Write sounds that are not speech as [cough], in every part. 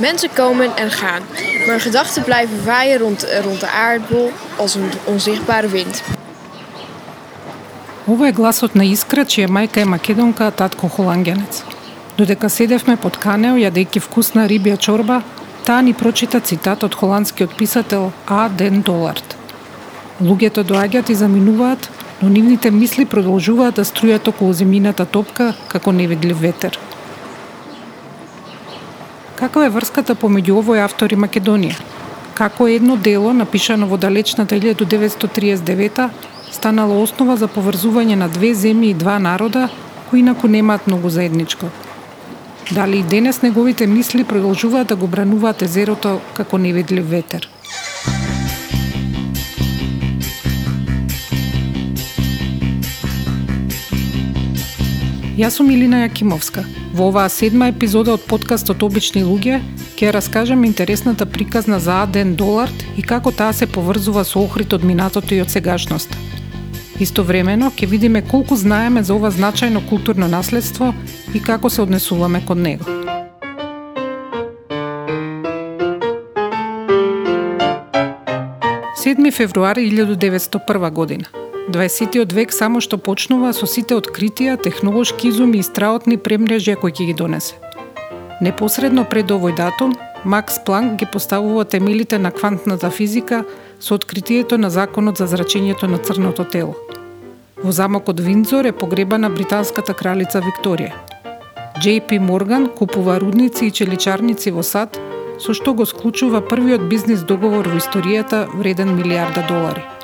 Mensen komen en gaan, maar gedachten blijven waaien rond, rond de aardbol als een onzichtbare wind. Ова е гласот на Искра, чија мајка е македонка, а татко холангенец. Додека седевме под канео, јадејќи вкусна рибја чорба, таа ни прочита цитат од холандскиот писател А. Ден Долард. Луѓето доаѓаат и заминуваат, но нивните мисли продолжуваат да струјат околу земјината топка како невидлив ветер. Каква е врската помеѓу овој автор и Македонија? Како едно дело, напишано во далечната 1939 станало основа за поврзување на две земји и два народа кои инаку немаат многу заедничко. Дали и денес неговите мисли продолжуваат да го брануваат езерото како невидлив ветер? Јас сум Илина Јакимовска. Во оваа седма епизода од подкастот Обични луѓе ќе раскажам интересната приказна за Аден Долард и како таа се поврзува со Охрид од минатото и од сегашноста. Истовремено ќе видиме колку знаеме за ова значајно културно наследство и како се однесуваме кон него. Седми февруари 1901 година. 20 век само што почнува со сите откритија, технолошки изуми и страотни премрежја кои ќе ги донесе. Непосредно пред овој датум, Макс Планк ги поставува темелите на квантната физика со откритието на законот за зрачењето на црното тело. Во замокот Виндзор е погребана британската кралица Викторија. JP Морган купува рудници и челичарници во сад, со што го склучува првиот бизнис договор во историјата вреден милиарда долари.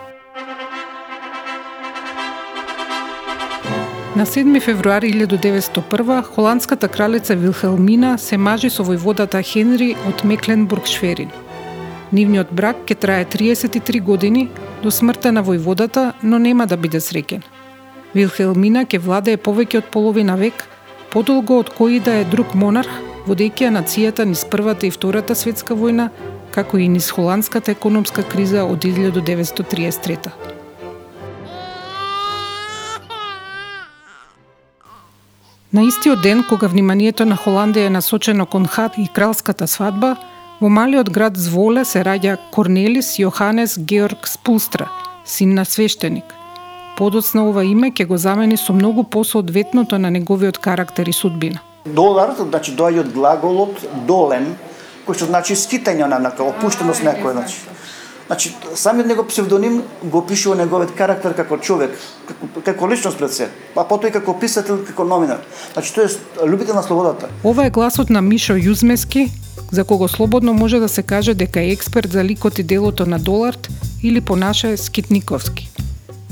На 7 февруари 1901 холандската кралица Вилхелмина се мажи со војводата Хенри од Мекленбург-Шверин. Нивниот брак ќе трае 33 години до смртта на војводата, но нема да биде среќен. Вилхелмина ќе владее повеќе од половина век, подолго од кој да е друг монарх, водејќи ја нацијата низ Првата и Втората светска војна, како и низ холандската економска криза од 1933 На истиот ден, кога вниманието на Холандија е насочено кон Хат и кралската свадба, во малиот град Зволе се раѓа Корнелис Јоханес Георг Спулстра, син на свештеник. Подоцна ова име ќе го замени со многу посоодветното на неговиот карактер и судбина. Долар, значи доаѓа од глаголот долен, кој што значи скитање на, некој, опуштеност некој, значи. Значи, самиот него псевдоним го пишува неговиот карактер како човек, како, како личност пред се, а потоа и како писател, како номинар. Значи, тој е любител на слободата. Ова е гласот на Мишо Јузмески, за кого слободно може да се каже дека е експерт за ликот и делото на Долард или понаше Скитниковски.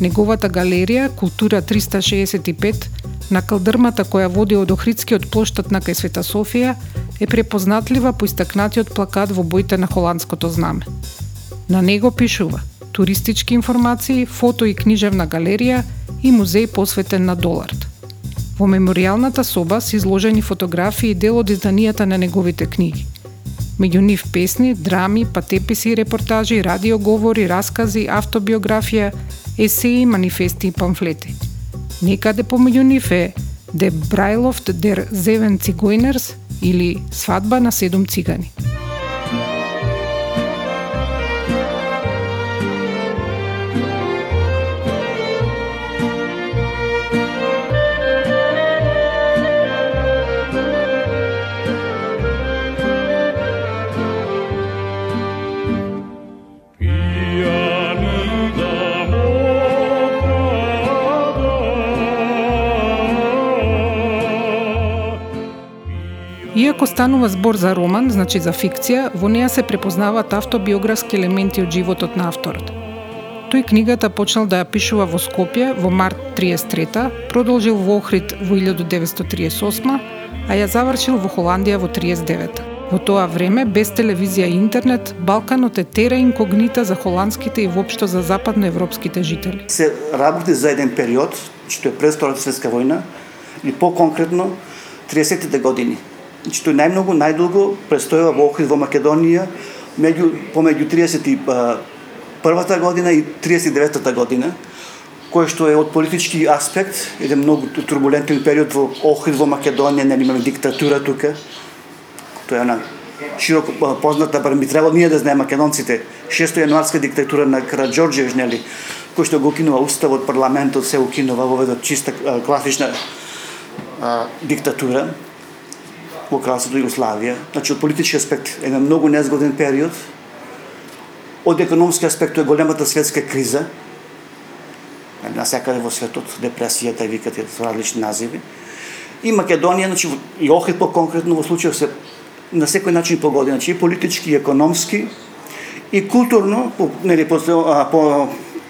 Неговата галерија, Култура 365, на калдрмата која води од Охридскиот плоштад на кај Света Софија, е препознатлива по истакнатиот плакат во боите на холандското знаме. На него пишува туристички информации, фото и книжевна галерија и музеј посветен на Долард. Во меморијалната соба се изложени фотографии и дел од изданијата на неговите книги. Меѓу нив песни, драми, патеписи, репортажи, радиоговори, раскази, автобиографија, есеи, манифести и памфлети. Некаде помеѓу нив е De Bruiloft der Zeven Zigeuners или Свадба на седум цигани. Станува збор за роман, значи за фикција, во неа се препознаваат автобиографски елементи од животот на авторот. Тој книгата почнал да ја пишува во Скопје во март 33 продолжил во Охрид во 1938 а ја завршил во Холандија во 39 Во тоа време, без телевизија и интернет, Балканот е тера инкогнита за холандските и воопшто за западноевропските жители. Се работи за еден период, што е пред Втората светска војна, или по-конкретно 30-те години што тој најмногу, најдолго престојува во Охрид во Македонија меѓу помеѓу 31-та година и 39-та година, кој што е од политички аспект еден многу турбулентен период во Охрид во Македонија, нели имаме диктатура тука. Тоа е на широко позната, бар ми требало ние да знаеме македонците, 6 јануарска диктатура на Караджорџевич, нели, кој што го укинува уставот, парламентот, се укинува во чиста класична а, диктатура во кралството Југославија. Значи, од политички аспект е на многу незгоден период. Од економски аспект е големата светска криза, на секаде во светот, депресијата, викат е различни називи. И Македонија, значи, и Охрид по-конкретно во случајот се на секој начин погоди, значи и политички, и економски, и културно, по, нели, по, по,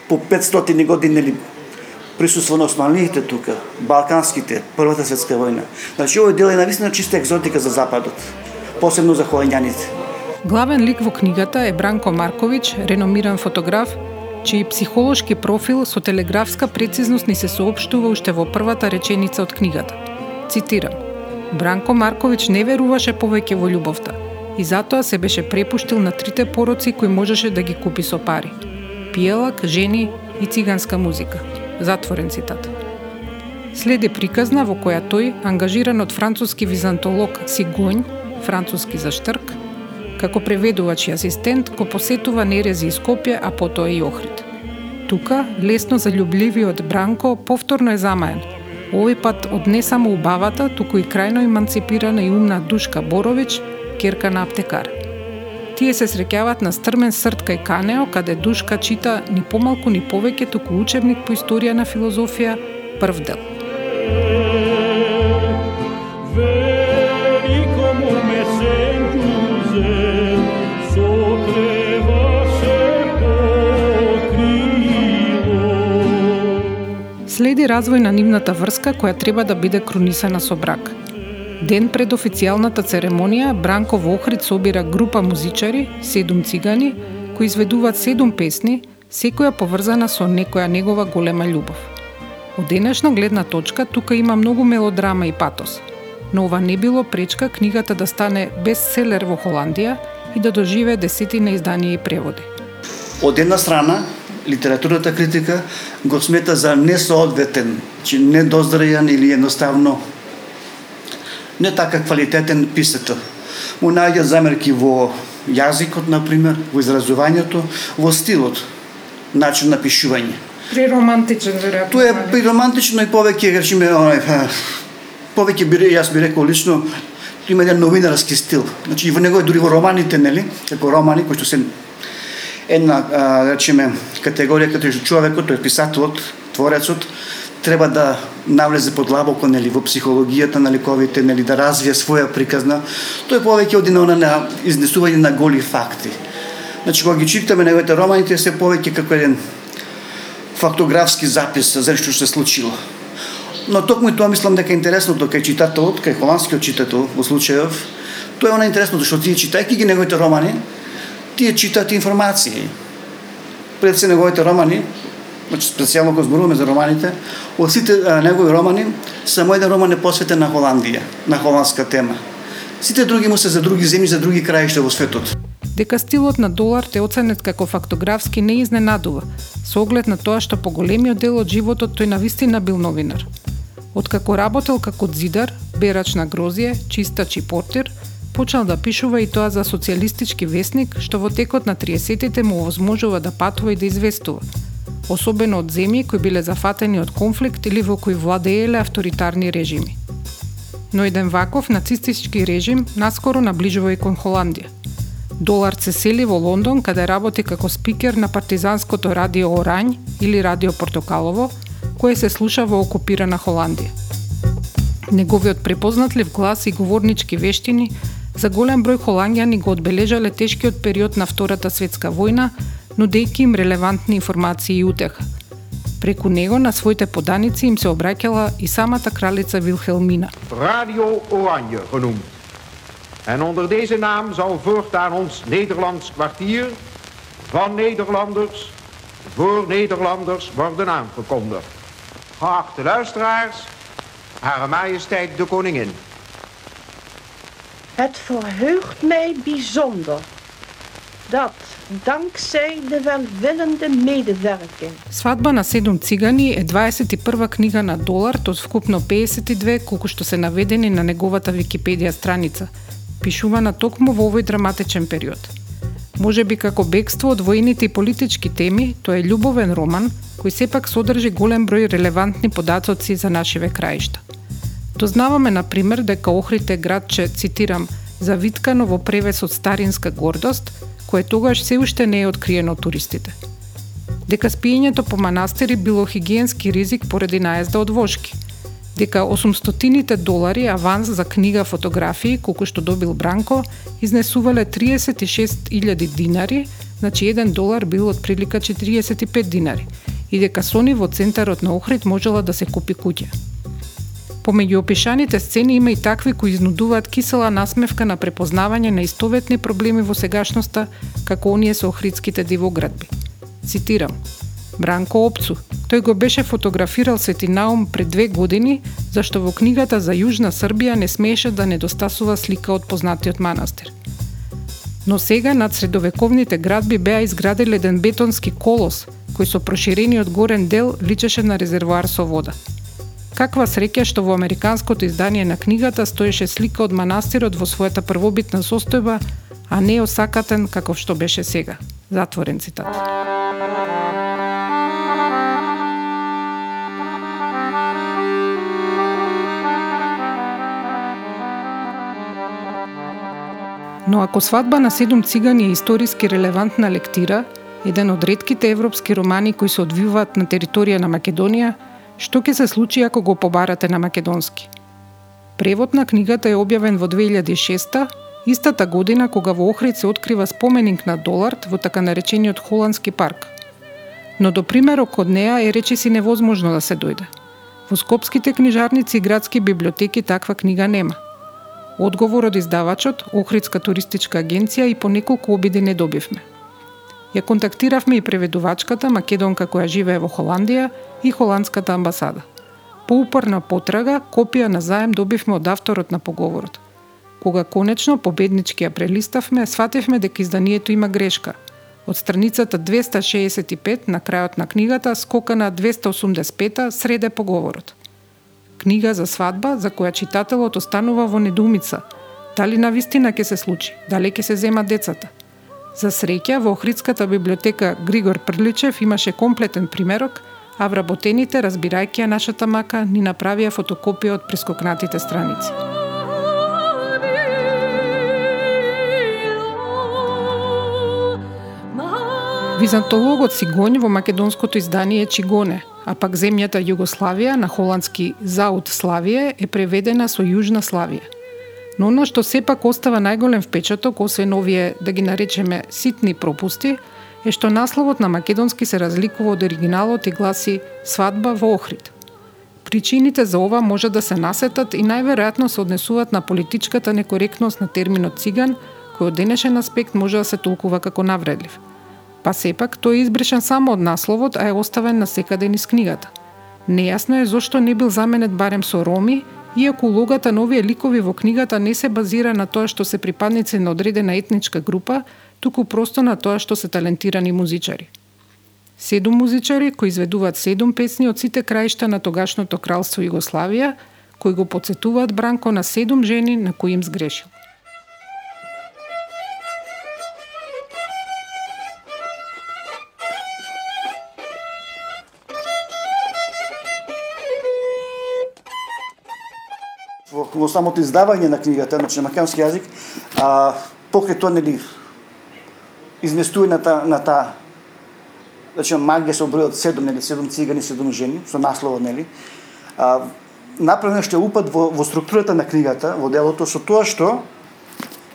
по 500 години, нели, присуство на османлиите тука, балканските, првата светска војна. Значи, овој дел е навистина чиста екзотика за Западот, посебно за холенјаните. Главен лик во книгата е Бранко Марковиќ, реномиран фотограф, чиј психолошки профил со телеграфска прецизност ни се соопштува уште во првата реченица од книгата. Цитирам: Бранко Марковиќ не веруваше повеќе во љубовта и затоа се беше препуштил на трите пороци кои можеше да ги купи со пари. Пиелак, жени и циганска музика. Затворен цитат. Следи приказна во која тој, ангажиран од француски византолог Сигонј, француски за штрк, како преведувач и асистент, го посетува Нерези и Скопје, а потоа и Охрид. Тука, лесно заљубливиот Бранко повторно е замаен. Овој пат од не само убавата, туку и крајно еманципирана и умна Душка Борович, керка на аптекар. Тие се среќаваат на стрмен срт кај Канео, каде Душка чита ни помалку ни повеќе туку учебник по историја на филозофија, прв дел. Следи развој на нивната врска која треба да биде кронисана со брак. Ден пред официјалната церемонија, Бранко во Охрид собира група музичари, седум цигани, кои изведуваат седум песни, секоја поврзана со некоја негова голема љубов. Од денешна гледна точка, тука има многу мелодрама и патос, но ова не било пречка книгата да стане бестселер во Холандија и да доживее десетина изданија и преводи. Од една страна, литературната критика го смета за несоодветен, че недоздрајан или едноставно не така квалитетен писател. Му најѓа замерки во јазикот, например, во изразувањето, во стилот, начин на пишување. Приромантичен, веројатно. Тоа е приромантично и повеќе, речиме, повеќе би јас би рекол лично има еден новинарски стил. Значи и во него дури во романите, нели, како романи кои што се една, а, речеме, категорија като човекот, тој писателот, творецот, треба да навлезе подлабоко нели во психологијата на ликовите, нели да развие своја приказна. Тој повеќе оди на на изнесување на голи факти. Значи кога ги читаме неговите романите се повеќе како еден фактографски запис за што се случило. Но токму и тоа мислам дека е интересното кај читателот, кај холандскиот читател во случајов, тоа е она интересното што тие читајќи ги неговите романи, тие читаат информации. Пред се неговите романи, значи специјално кога зборуваме за романите, од сите негови романи, само еден роман е посветен на Холандија, на холандска тема. Сите други му се за други земји, за други краишта во светот. Дека стилот на Долар те оценет како фактографски не изненадува, со оглед на тоа што по големиот дел од животот тој навистина бил новинар. Откако работел како зидар, берач на грозје, чистач и портир, почнал да пишува и тоа за социјалистички вестник, што во текот на 30-тите му овозможува да патува и да известува, особено од земји кои биле зафатени од конфликт или во кои владееле авторитарни режими. Но еден ваков нацистички режим наскоро наближува и кон Холандија. Долар се сели во Лондон, каде работи како спикер на партизанското радио Оранј или радио Портокалово, кое се слуша во окупирана Холандија. Неговиот препознатлив глас и говорнички вештини За голем број холандјани го одбележале тешкиот период на Втората светска војна, нудејќи им релевантни информации и утеха. Преку него на своите поданици им се обраќала и самата кралица Вилхелмина. Radio Oranje genoemd. En onder deze naam zal voortaan ons Nederlands kwartier van Nederlanders voor Nederlanders worden aangekondigd. Geachte luisteraars, Hare Majesteit de Koningin. Het verheugt mij bijzonder dat dankzij de welwillende medewerking. Свадба на седум цигани е 21 книга на Долар од вкупно 52 колку што се наведени на неговата Википедија страница. пишувана токму во овој драматичен период. Може би како бегство од војните и политички теми, тоа е љубовен роман кој сепак содржи голем број релевантни податоци за нашиве краишта. Дознаваме, на пример, дека Охрид е градче, цитирам, завиткано во превес од старинска гордост, кое тогаш се уште не е откриено од туристите. Дека спиењето по манастири било хигиенски ризик поради наезда од вошки. Дека 800 долари аванс за книга фотографии, колку што добил Бранко, изнесувале 36.000 динари, значи 1 долар бил од прилика 45 динари, и дека со во центарот на Охрид можела да се купи куќа. Помеѓу опишаните сцени има и такви кои изнудуваат кисела насмевка на препознавање на истоветни проблеми во сегашноста, како оние со охридските дивоградби. Цитирам, Бранко Опцу, тој го беше фотографирал Свети Наум пред две години, зашто во книгата за Јужна Србија не смееше да недостасува слика од познатиот манастир. Но сега над средовековните градби беа изградил еден бетонски колос, кој со проширениот горен дел личеше на резервоар со вода. Каква среќа што во американското издание на книгата стоеше слика од манастирот во својата првобитна состојба, а не осакатен каков што беше сега. Затворен цитат. Но ако свадба на седум цигани е историски релевантна лектира, еден од редките европски романи кои се одвиваат на територија на Македонија, Што ќе се случи ако го побарате на македонски? Превод на книгата е објавен во 2006 истата година кога во Охрид се открива споменик на Долард во така наречениот Холандски парк. Но до примерок од неа е речиси невозможно да се дојде. Во скопските книжарници и градски библиотеки таква книга нема. Одговор од издавачот, Охридска туристичка агенција и по неколку обиди не добивме. Ја контактиравме и преведувачката македонка која живее во Холандија и холандската амбасада. По упорна потрага, копија на заем добивме од авторот на поговорот. Кога конечно победнички ја прелиставме, свативме дека изданието има грешка. Од страницата 265 на крајот на книгата скока на 285 среде поговорот. Книга за свадба за која читателот останува во недумица. Дали на вистина ќе се случи? Дали ќе се земат децата? За среќа, во Охридската библиотека Григор Прличев имаше комплетен примерок, а вработените, разбирајќи ја нашата мака, ни направија фотокопија од прескокнатите страници. Византологот Сигонј во македонското издание Чигоне, а пак земјата Југославија на холандски Заут Славија е преведена со Јужна Славија. Но оно што сепак остава најголем впечаток, освен овие, да ги наречеме, ситни пропусти, е што насловот на македонски се разликува од оригиналот и гласи «Свадба во Охрид». Причините за ова може да се насетат и најверојатно се однесуваат на политичката некоректност на терминот циган, кој од денешен аспект може да се толкува како навредлив. Па сепак, тој е избришен само од насловот, а е оставен на секаде низ книгата. Нејасно е зошто не бил заменет барем со роми Иако улогата на овие ликови во книгата не се базира на тоа што се припадници на одредена етничка група, туку просто на тоа што се талентирани музичари. Седум музичари кои изведуваат седум песни од сите краишта на тогашното кралство Југославија, кои го подсетуваат Бранко на седум жени на кои им сгрешил. Во самото издавање на книгата, значи на македонски јазик, а, покрај тоа нели изместува на та на та значи да магија со од 7, нели 7 цигани, 7 жени, со насловот нели. А, направен што упад во, во структурата на книгата, во делото со тоа што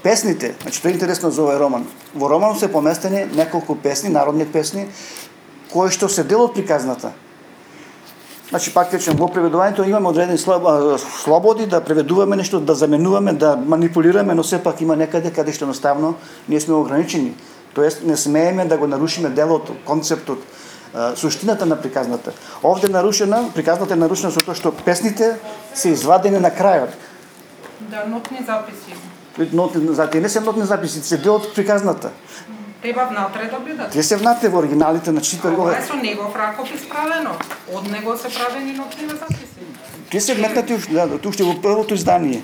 песните, значи тоа е интересно за овој роман. Во романот се поместени неколку песни, народни песни, кои што се дел од приказната. Значи, пак речем, во преведувањето имаме одредени слободи да преведуваме нешто, да заменуваме, да манипулираме, но сепак има некаде каде што едноставно ние сме ограничени. Тоест, не смееме да го нарушиме делото, концептот, суштината на приказната. Овде нарушена, приказната е нарушена со тоа што песните се извадени на крајот. Да, нотни записи. Нотни записи, не се нотни записи, се дел од приказната треба внатре да бидат. Тие се внатре во оригиналите на читар го. Ова е со негов ракопис исправено. Од него се правени нотни записи. Тие се вметнати да, уште во првото издание.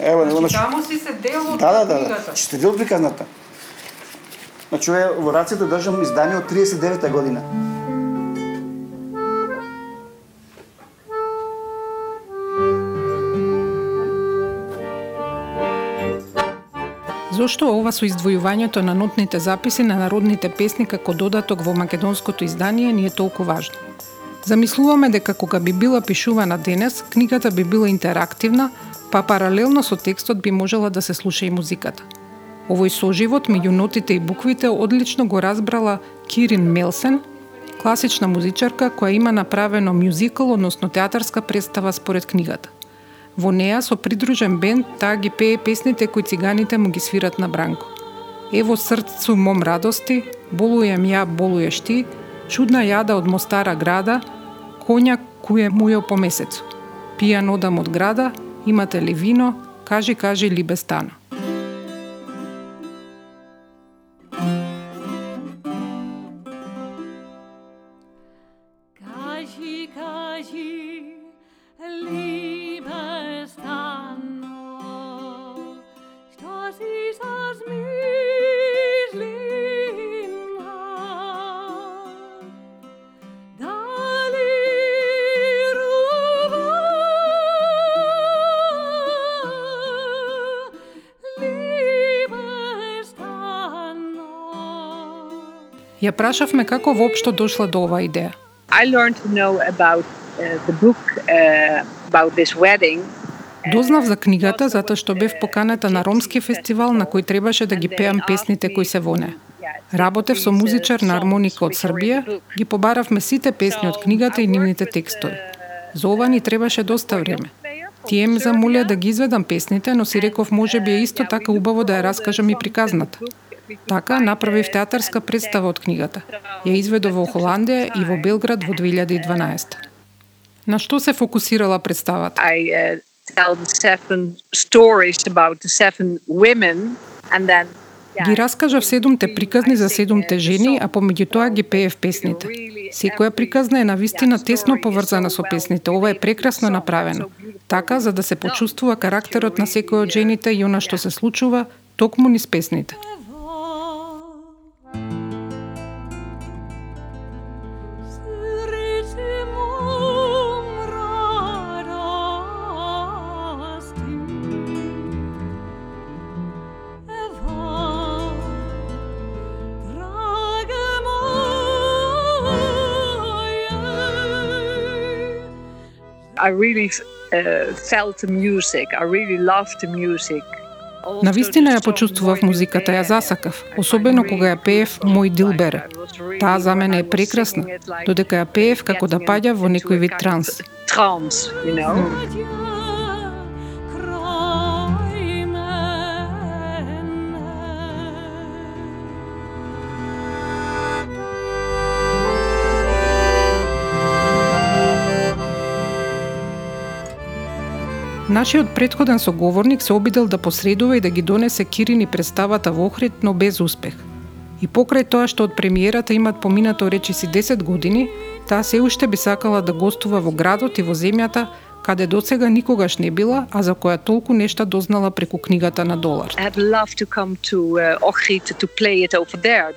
Ево, него значи. Таму си се дел од Да, да, да, да. Ще дел приказната. Значи, во раците држам издание од 39 година. Зошто ова со издвојувањето на нотните записи на народните песни како додаток во македонското издание ни е толку важно? Замислуваме дека кога би била пишувана денес, книгата би била интерактивна, па паралелно со текстот би можела да се слуша и музиката. Овој соживот меѓу нотите и буквите одлично го разбрала Кирин Мелсен, класична музичарка која има направено мюзикл, односно театарска представа според книгата. Во неа со придружен бенд таа ги пее песните кои циганите му ги свират на бранко. Ево срцу мом радости, болујам ја, болуеш ти, чудна јада од Мостара града, коња куе мујо по месецу. Пијан одам од града, имате ли вино, кажи, кажи либе стана. Ја прашавме како воопшто дошла до оваа идеја. I learned to know about uh, the book uh, about this wedding. Дознав за книгата затоа што бев поканата на ромски фестивал на кој требаше да ги пеам песните кои се во неа. Работев со музичар на армоника од Србија, ги побаравме сите песни од книгата и нивните текстови. За ова ни требаше доста време. Тие ме замолија да ги изведам песните, но си реков може би е исто така убаво да ја раскажам и приказната. Така направив театарска представа од книгата. Ја изведов во Холандија и во Белград во 2012. На што се фокусирала представата? I uh, tell the seven stories about the seven women, and then Ги раскажав седумте приказни за седумте жени, а помеѓу тоа ги пеев песните. Секоја приказна е навистина тесно поврзана со песните. Ова е прекрасно направено. Така, за да се почувствува карактерот на секој од жените и она што се случува, токму низ песните. I really uh, felt the music. I really loved the music. Навистина ја почувствував музиката, ја засакав, особено кога ја пеев Мој Дилбере. Таа за мене е прекрасна, додека ја пеев како да паѓа во некој вид транс. Trance, you know. Нашиот предходен соговорник се обидел да посредува и да ги донесе Кирини представата во Охрид, но без успех. И покрај тоа што од премиерата имат поминато речиси 10 години, таа се уште би сакала да гостува во градот и во земјата, каде досега никогаш не била, а за која толку нешта дознала преку книгата на Долар. Uh,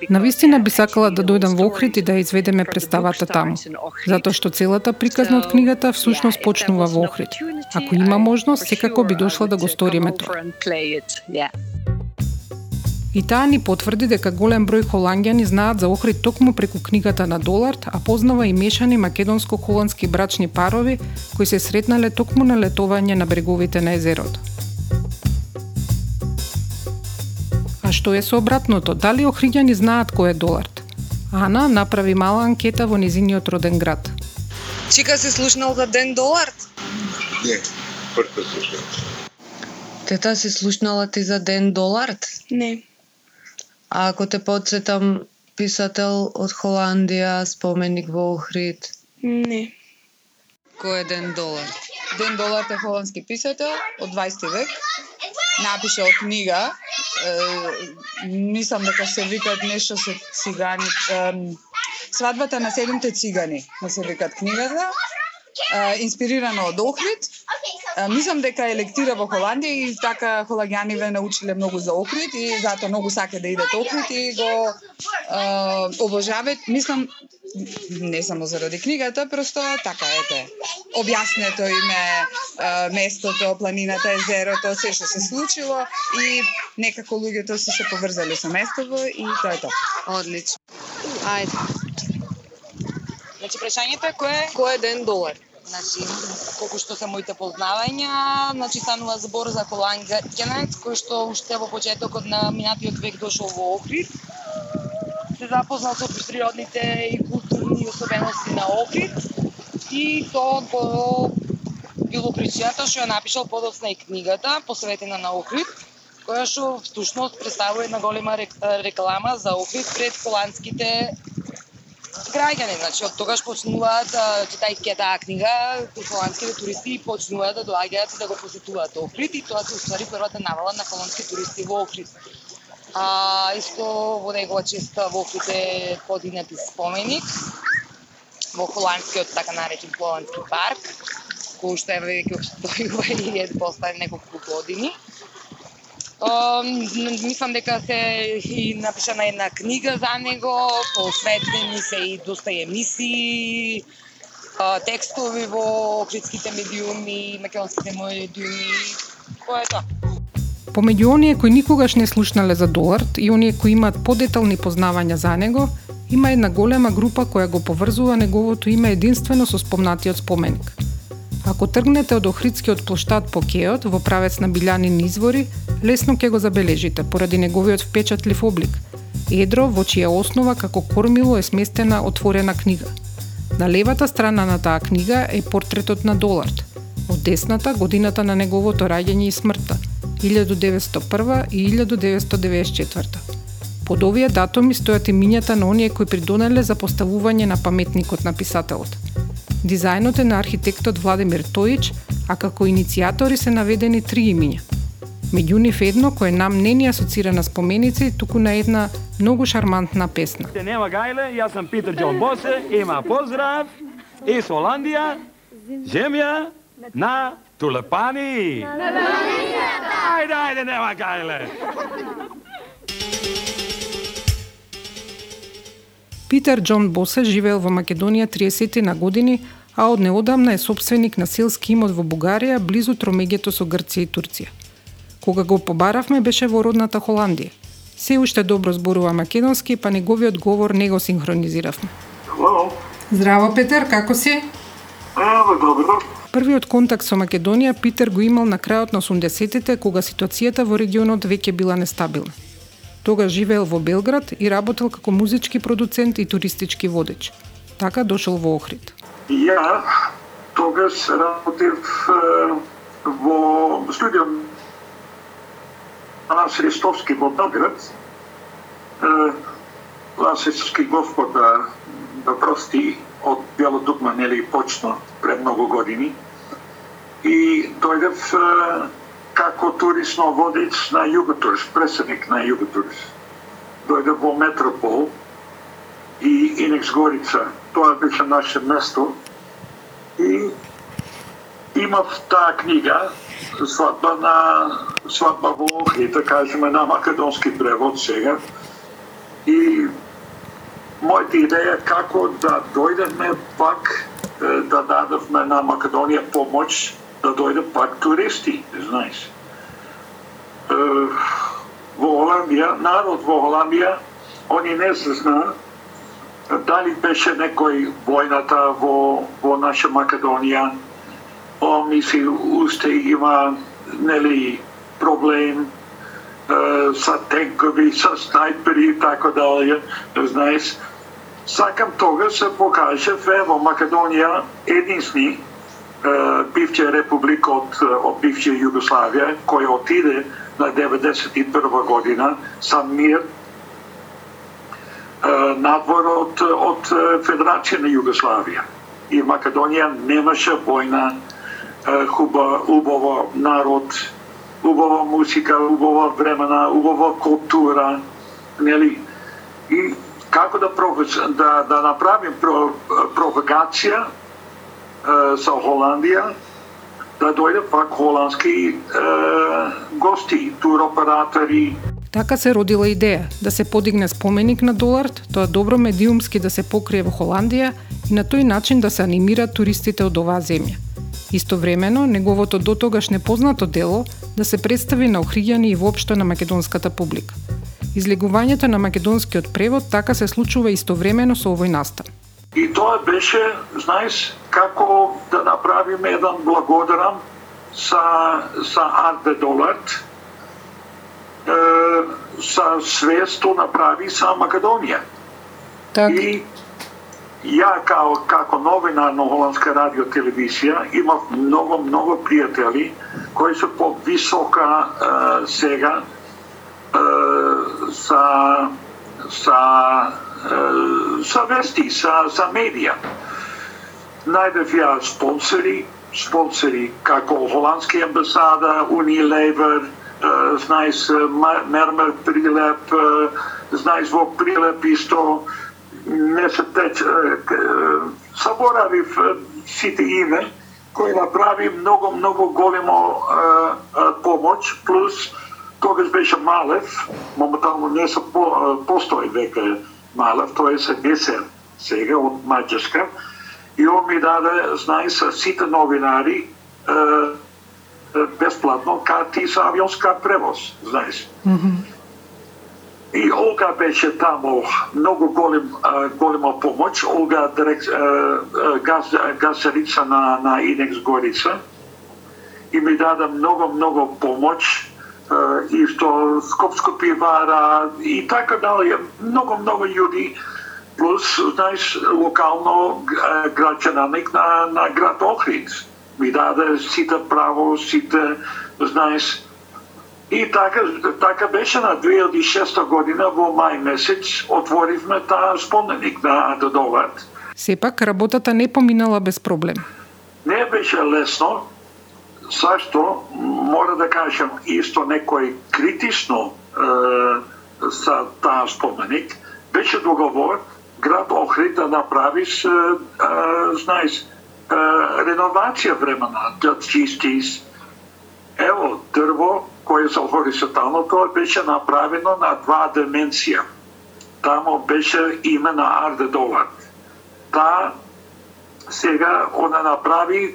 because, Навистина би uh, сакала да дојдам во Охрид и да изведеме представата таму, затоа што целата приказна од книгата всушност почнува во Охрид. Ако има можност, секако би дошла да го сториме тоа. И таа ни потврди дека голем број холанѓани знаат за Охрид токму преку книгата на Долард, а познава и мешани македонско-холандски брачни парови кои се сретнале токму на летување на бреговите на езерото. А што е со обратното? Дали охриѓани знаат кој е Долард? Ана направи мала анкета во незиниот роден град. Чика се слушнал за Ден Долард? Не, прв пат слушам. Тета се слушнала ти за Ден Долард? Не. А ако те подсетам писател од Холандија, споменик во Охрид, Не. кој е Ден Долард? Ден Долард е холандски писател од 20 век. Напишал книга. Е, мислам дека се викат нешто со цигани. Е, свадбата на седумте цигани, да се викат книгата инспирирано од Охрид. Мислам дека е лектира во Холандија и така холагјани ве научиле многу за Охрид и затоа многу сака да идат Охрид и го е, обожаваат. Мислам не само заради книгата, просто така ете. Објаснето им е, местото, планината, езерото, се што се случило и некако луѓето се се поврзали со местото и тоа е тоа. Одлично. Ајде. Значи, прашањето е кој е, кој е ден долар? Значи, колку што се моите познавања, значи станува збор за холанѓанец кој што уште во почетокот на минатиот век дошол во Охрид. Се запознал со природните и културни особености на Охрид и тоа го било причината што ја напишал подоцна и книгата посветена на Охрид, која што всушност представува една голема рек- реклама за Охрид пред холандските граѓани, значи од тогаш почнуваат читајќи таа книга, холандските туристи почнуваат да доаѓаат да го посетуваат Охрид и тоа се уствари првата навала на холандски туристи во Охрид. А исто во негова чест во Охрид е подигнат споменик во холандскиот така наречен холандски парк, кој што е веќе обстојува и е поставен неколку години. Мислам дека се и напишана една книга за него, посветени се и доста емисии, текстови во критските медиуми, македонските медиуми. Тоа е тоа. Помеѓу оние кои никогаш не слушнале за Долард и оние кои имаат подетални познавања за него, има една голема група која го поврзува неговото име единствено со спомнатиот споменик. Ако тргнете од Охридскиот плоштад по Кеот во правец на Билјанин извори, лесно ќе го забележите поради неговиот впечатлив облик. Едро во чија основа како кормило е сместена отворена книга. На левата страна на таа книга е портретот на Долард. Од десната годината на неговото раѓање и смртта 1901 и 1994. Под овие датуми стојат имињата на оние кои придонеле за поставување на паметникот на писателот. Дизајнот е на архитектот Владимир Тојич, а како иницијатори се наведени три имиња. Меѓу нив едно кое нам не ни асоцира на споменици, туку на една многу шармантна песна. Нема гајле, јас сам Питер Џон Босе, има поздрав из Холандија, земја на тулепани. Ајде, ајде, нема гајле. Питер Џон Босе живеел во Македонија 30 на години, а од неодамна е собственик на селски имот во Бугарија, близу тромеѓето со Грција и Турција. Кога го побаравме беше во родната Холандија. Се уште добро зборува македонски, па неговиот говор не го синхронизиравме. Hello. Здраво, Петер, како си? Ево, добро. Првиот контакт со Македонија Питер го имал на крајот на 80-тите, кога ситуацијата во регионот веќе била нестабилна. Тогаш живеел во Белград и работел како музички продуцент и туристички водеч. Така дошол во Охрид. Ја тогаш работев во студио Лас Христовски во Белград. Е, Господ да, да прости од Бјело Дugma, нели, почна пред многу години. И дојдев како турисно водич на Југотурс, преседник на Југотурс. Дојдев во Метропол и Инекс Горица. Тоа беше наше место. И имав таа книга, сватба на сватба во Охрид, да така кажеме на македонски превод сега. И мојата идеја како да дојдеме пак да дадевме на Македонија помош да дојде пак туристи, знаеш. Во Холандија, народ во Холандија, они не се знаат дали беше некој војната во, во наша Македонија, он мисли уште има нели проблем е, со тенкови, со снайпери и така дале, знаеш. Сакам тога се покаже во Македонија единствени е, бивша република од, од бивша Југославија, кој отиде на 91 година со мир надвор од, од Федерација на Југославија. И Македонија немаше војна, хуба, убава народ, убава музика, убава времена, убава култура, нели? И како да, да, да направим про, провокација, со Холандија да дојде пак холандски е, гости, туроператори, Така се родила идеја да се подигне споменик на Долард, тоа добро медиумски да се покрие во Холандија и на тој начин да се анимираат туристите од оваа земја. Истовремено, неговото дотогаш непознато дело да се представи на охриѓани и воопшто на македонската публика. Излегувањето на македонскиот превод така се случува истовремено со овој настан. И тоа беше, знаеш, како да направиме еден благодарам са, са Арде Долард, е, са све што направи са Македонија. Так. И ја као, како новинар на Холандска радио телевизија имав многу, многу пријатели кои се по висока е, сега е, са, са, е, са вести, са, са медија. Најдев ја спонсори, спонсори како Холандски амбасада, Unilever, знаеш Мермер Прилеп, знаеш во Прилеп исто не се теч, соборавив заборавив сите име, кој направи многу, многу големо е, плюс тогаш беше Малев, моментално не се по, постои веќе Малев, тој е се Гесер сега од Маđарска, и он ми даде, знај, со сите новинари, е, е, бесплатно карти за авионска превоз, знаеш. И Олга беше таму многу голем, голема помоќ. Олга директ, газ, газарица на, на Инекс Горица. И ми даде многу, многу помоќ. И што Скопско пивара и така дали. Многу, многу јуди Плюс, знаеш, локално а, на, на град Охрид. Ми даде сите право, сите, знаеш, И така, така беше на 2006 година во мај месец отворивме таа споменик на Долард. Сепак, работата не поминала без проблем. Не беше лесно, зашто мора да кажам исто некој критично е, за таа споменик, беше договор град Охрид да направи знаеш, реновација времена, да чистиш. Ево, дрво кое со хоризонтално, тоа беше направено на два дименсија. Тамо беше име на Арде Долард. Таа сега она направи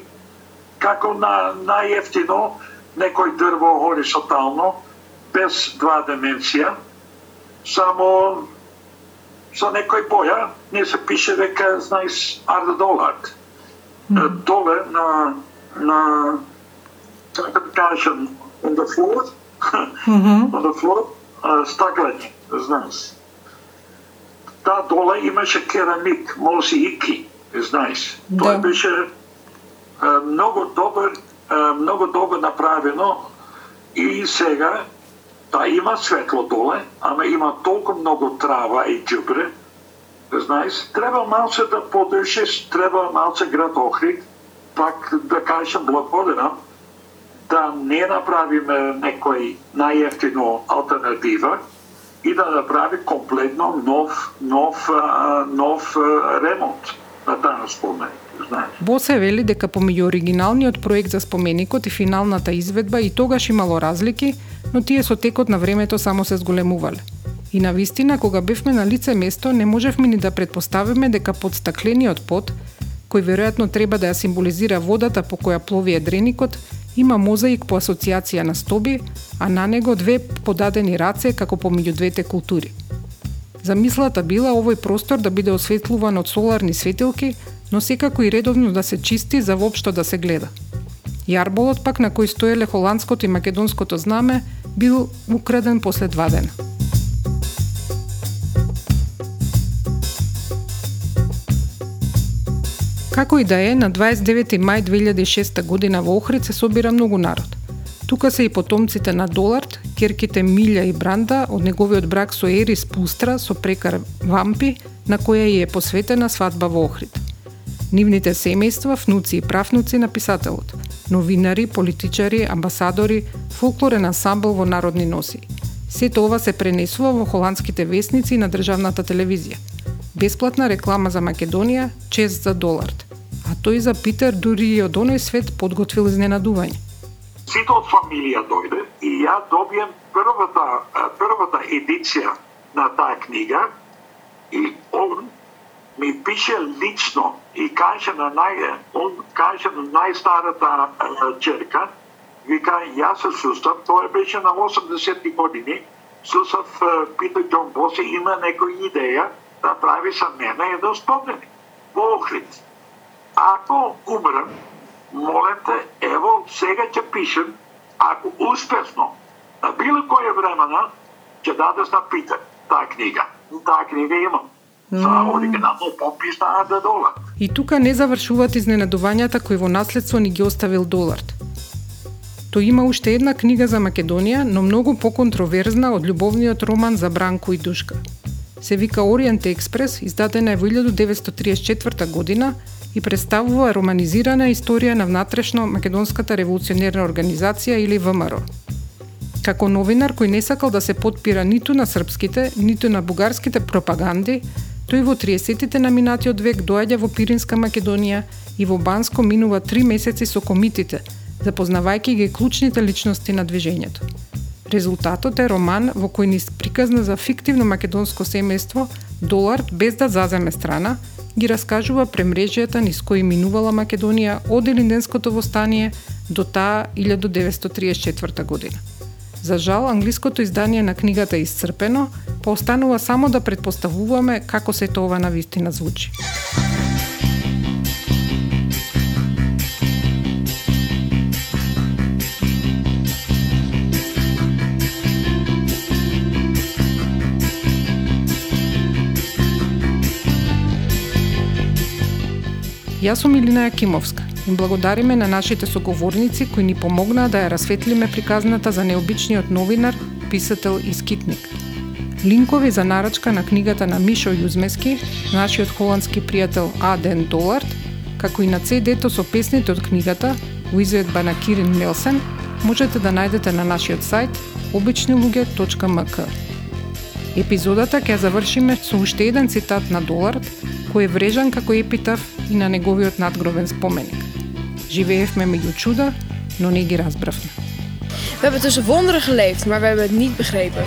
како на најефтино некој дрво хоризонтално, без два дименсија, само со некој боја, не се пише дека знаеш Арде Долард. Е, Доле на на кажам, on the floor, [laughs] on the floor, стаклени, знаеш. Та доле имаше керамик, мозаики, знаеш. Тоа Да. беше а, многу добар, многу добро направено и сега да има светло доле, ама има толку многу трава и џубре, знаеш, треба малце да подржиш, треба малце град Охрид, пак да кажем благодарам, да не направиме некој најефтино алтернатива и да направи комплетно нов нов нов ремонт на таа спомен. Знаеш. Бо се вели дека помеѓу оригиналниот проект за споменикот и финалната изведба и тогаш имало разлики, но тие со текот на времето само се зголемувале. И на вистина, кога бевме на лице место, не можевме ни да предпоставиме дека под стаклениот под, кој веројатно треба да ја символизира водата по која плови едреникот, има мозаик по асоциација на стоби, а на него две подадени раце како помеѓу двете култури. Замислата била овој простор да биде осветлуван од соларни светилки, но секако и редовно да се чисти за воопшто да се гледа. Јарболот пак на кој стоеле холандското и македонското знаме бил украден после два дена. Како и да е, на 29. мај 2006 година во Охрид се собира многу народ. Тука се и потомците на Долард, керките Милја и Бранда од неговиот брак со Ерис Пустра со прекар Вампи, на која ја е посветена свадба во Охрид. Нивните семејства, внуци и правнуци на писателот, новинари, политичари, амбасадори, фолклорен ансамбл во народни носи. Сето ова се пренесува во холандските вестници и на државната телевизија. Бесплатна реклама за Македонија, чест за доларт, А тој за Питер дури и од оној свет подготвил изненадување. Сите од фамилија дојде и ја добијам првата, првата едиција на таа книга и он ми пише лично и каже на нај, он каже на најстарата черка, вика, јас се сустав, тоа беше на 80 години, сустав Питер Джон Боси има некоја идеја да прави со мене еден споменик во Охрид. Ако умрем, молем те, ево, сега ќе пишем, ако успешно, на било која времена, ќе дадеш на Питер таа книга. Таа книга имам. За оригинално подпис на Ада Долар. И тука не завршуваат изненадувањата кои во наследство ни ги оставил Долард. Тој има уште една книга за Македонија, но многу поконтроверзна од љубовниот роман за Бранко и Душка. Се вика Ориент Експрес, издадена е во 1934 година и представува романизирана историја на внатрешно Македонската револуционерна организација или ВМРО. Како новинар кој не сакал да се подпира ниту на српските, ниту на бугарските пропаганди, тој во 30-тите на минатиот век доаѓа во Пиринска Македонија и во Банско минува три месеци со комитите, запознавајќи ги клучните личности на движењето. Резултатот е роман во кој ни приказна за фиктивно македонско семејство, Долард без да заземе страна, ги раскажува премрежјата низ кои минувала Македонија од Елинденското востание до таа 1934 година. За жал, англиското издание на книгата е исцрпено, па останува само да предпоставуваме како се тоа на вистина звучи. Јас сум Илина Јакимовска. Им благодариме на нашите соговорници кои ни помогнаа да ја расветлиме приказната за необичниот новинар, писател и скитник. Линкови за нарачка на книгата на Мишо Јузмески, нашиот холандски пријател Аден Долард, како и на CD-то со песните од книгата во изведба на Кирин Нелсен, можете да најдете на нашиот сајт обичнилуѓе.мк. Епизодата ќе завршиме со уште еден цитат на Долард, кој е врежан како епитав и на неговиот надгробен споменик. Живеевме меѓу чуда, но не ги разбравме. We hebben tussen wonderen geleefd, maar we hebben het niet begrepen.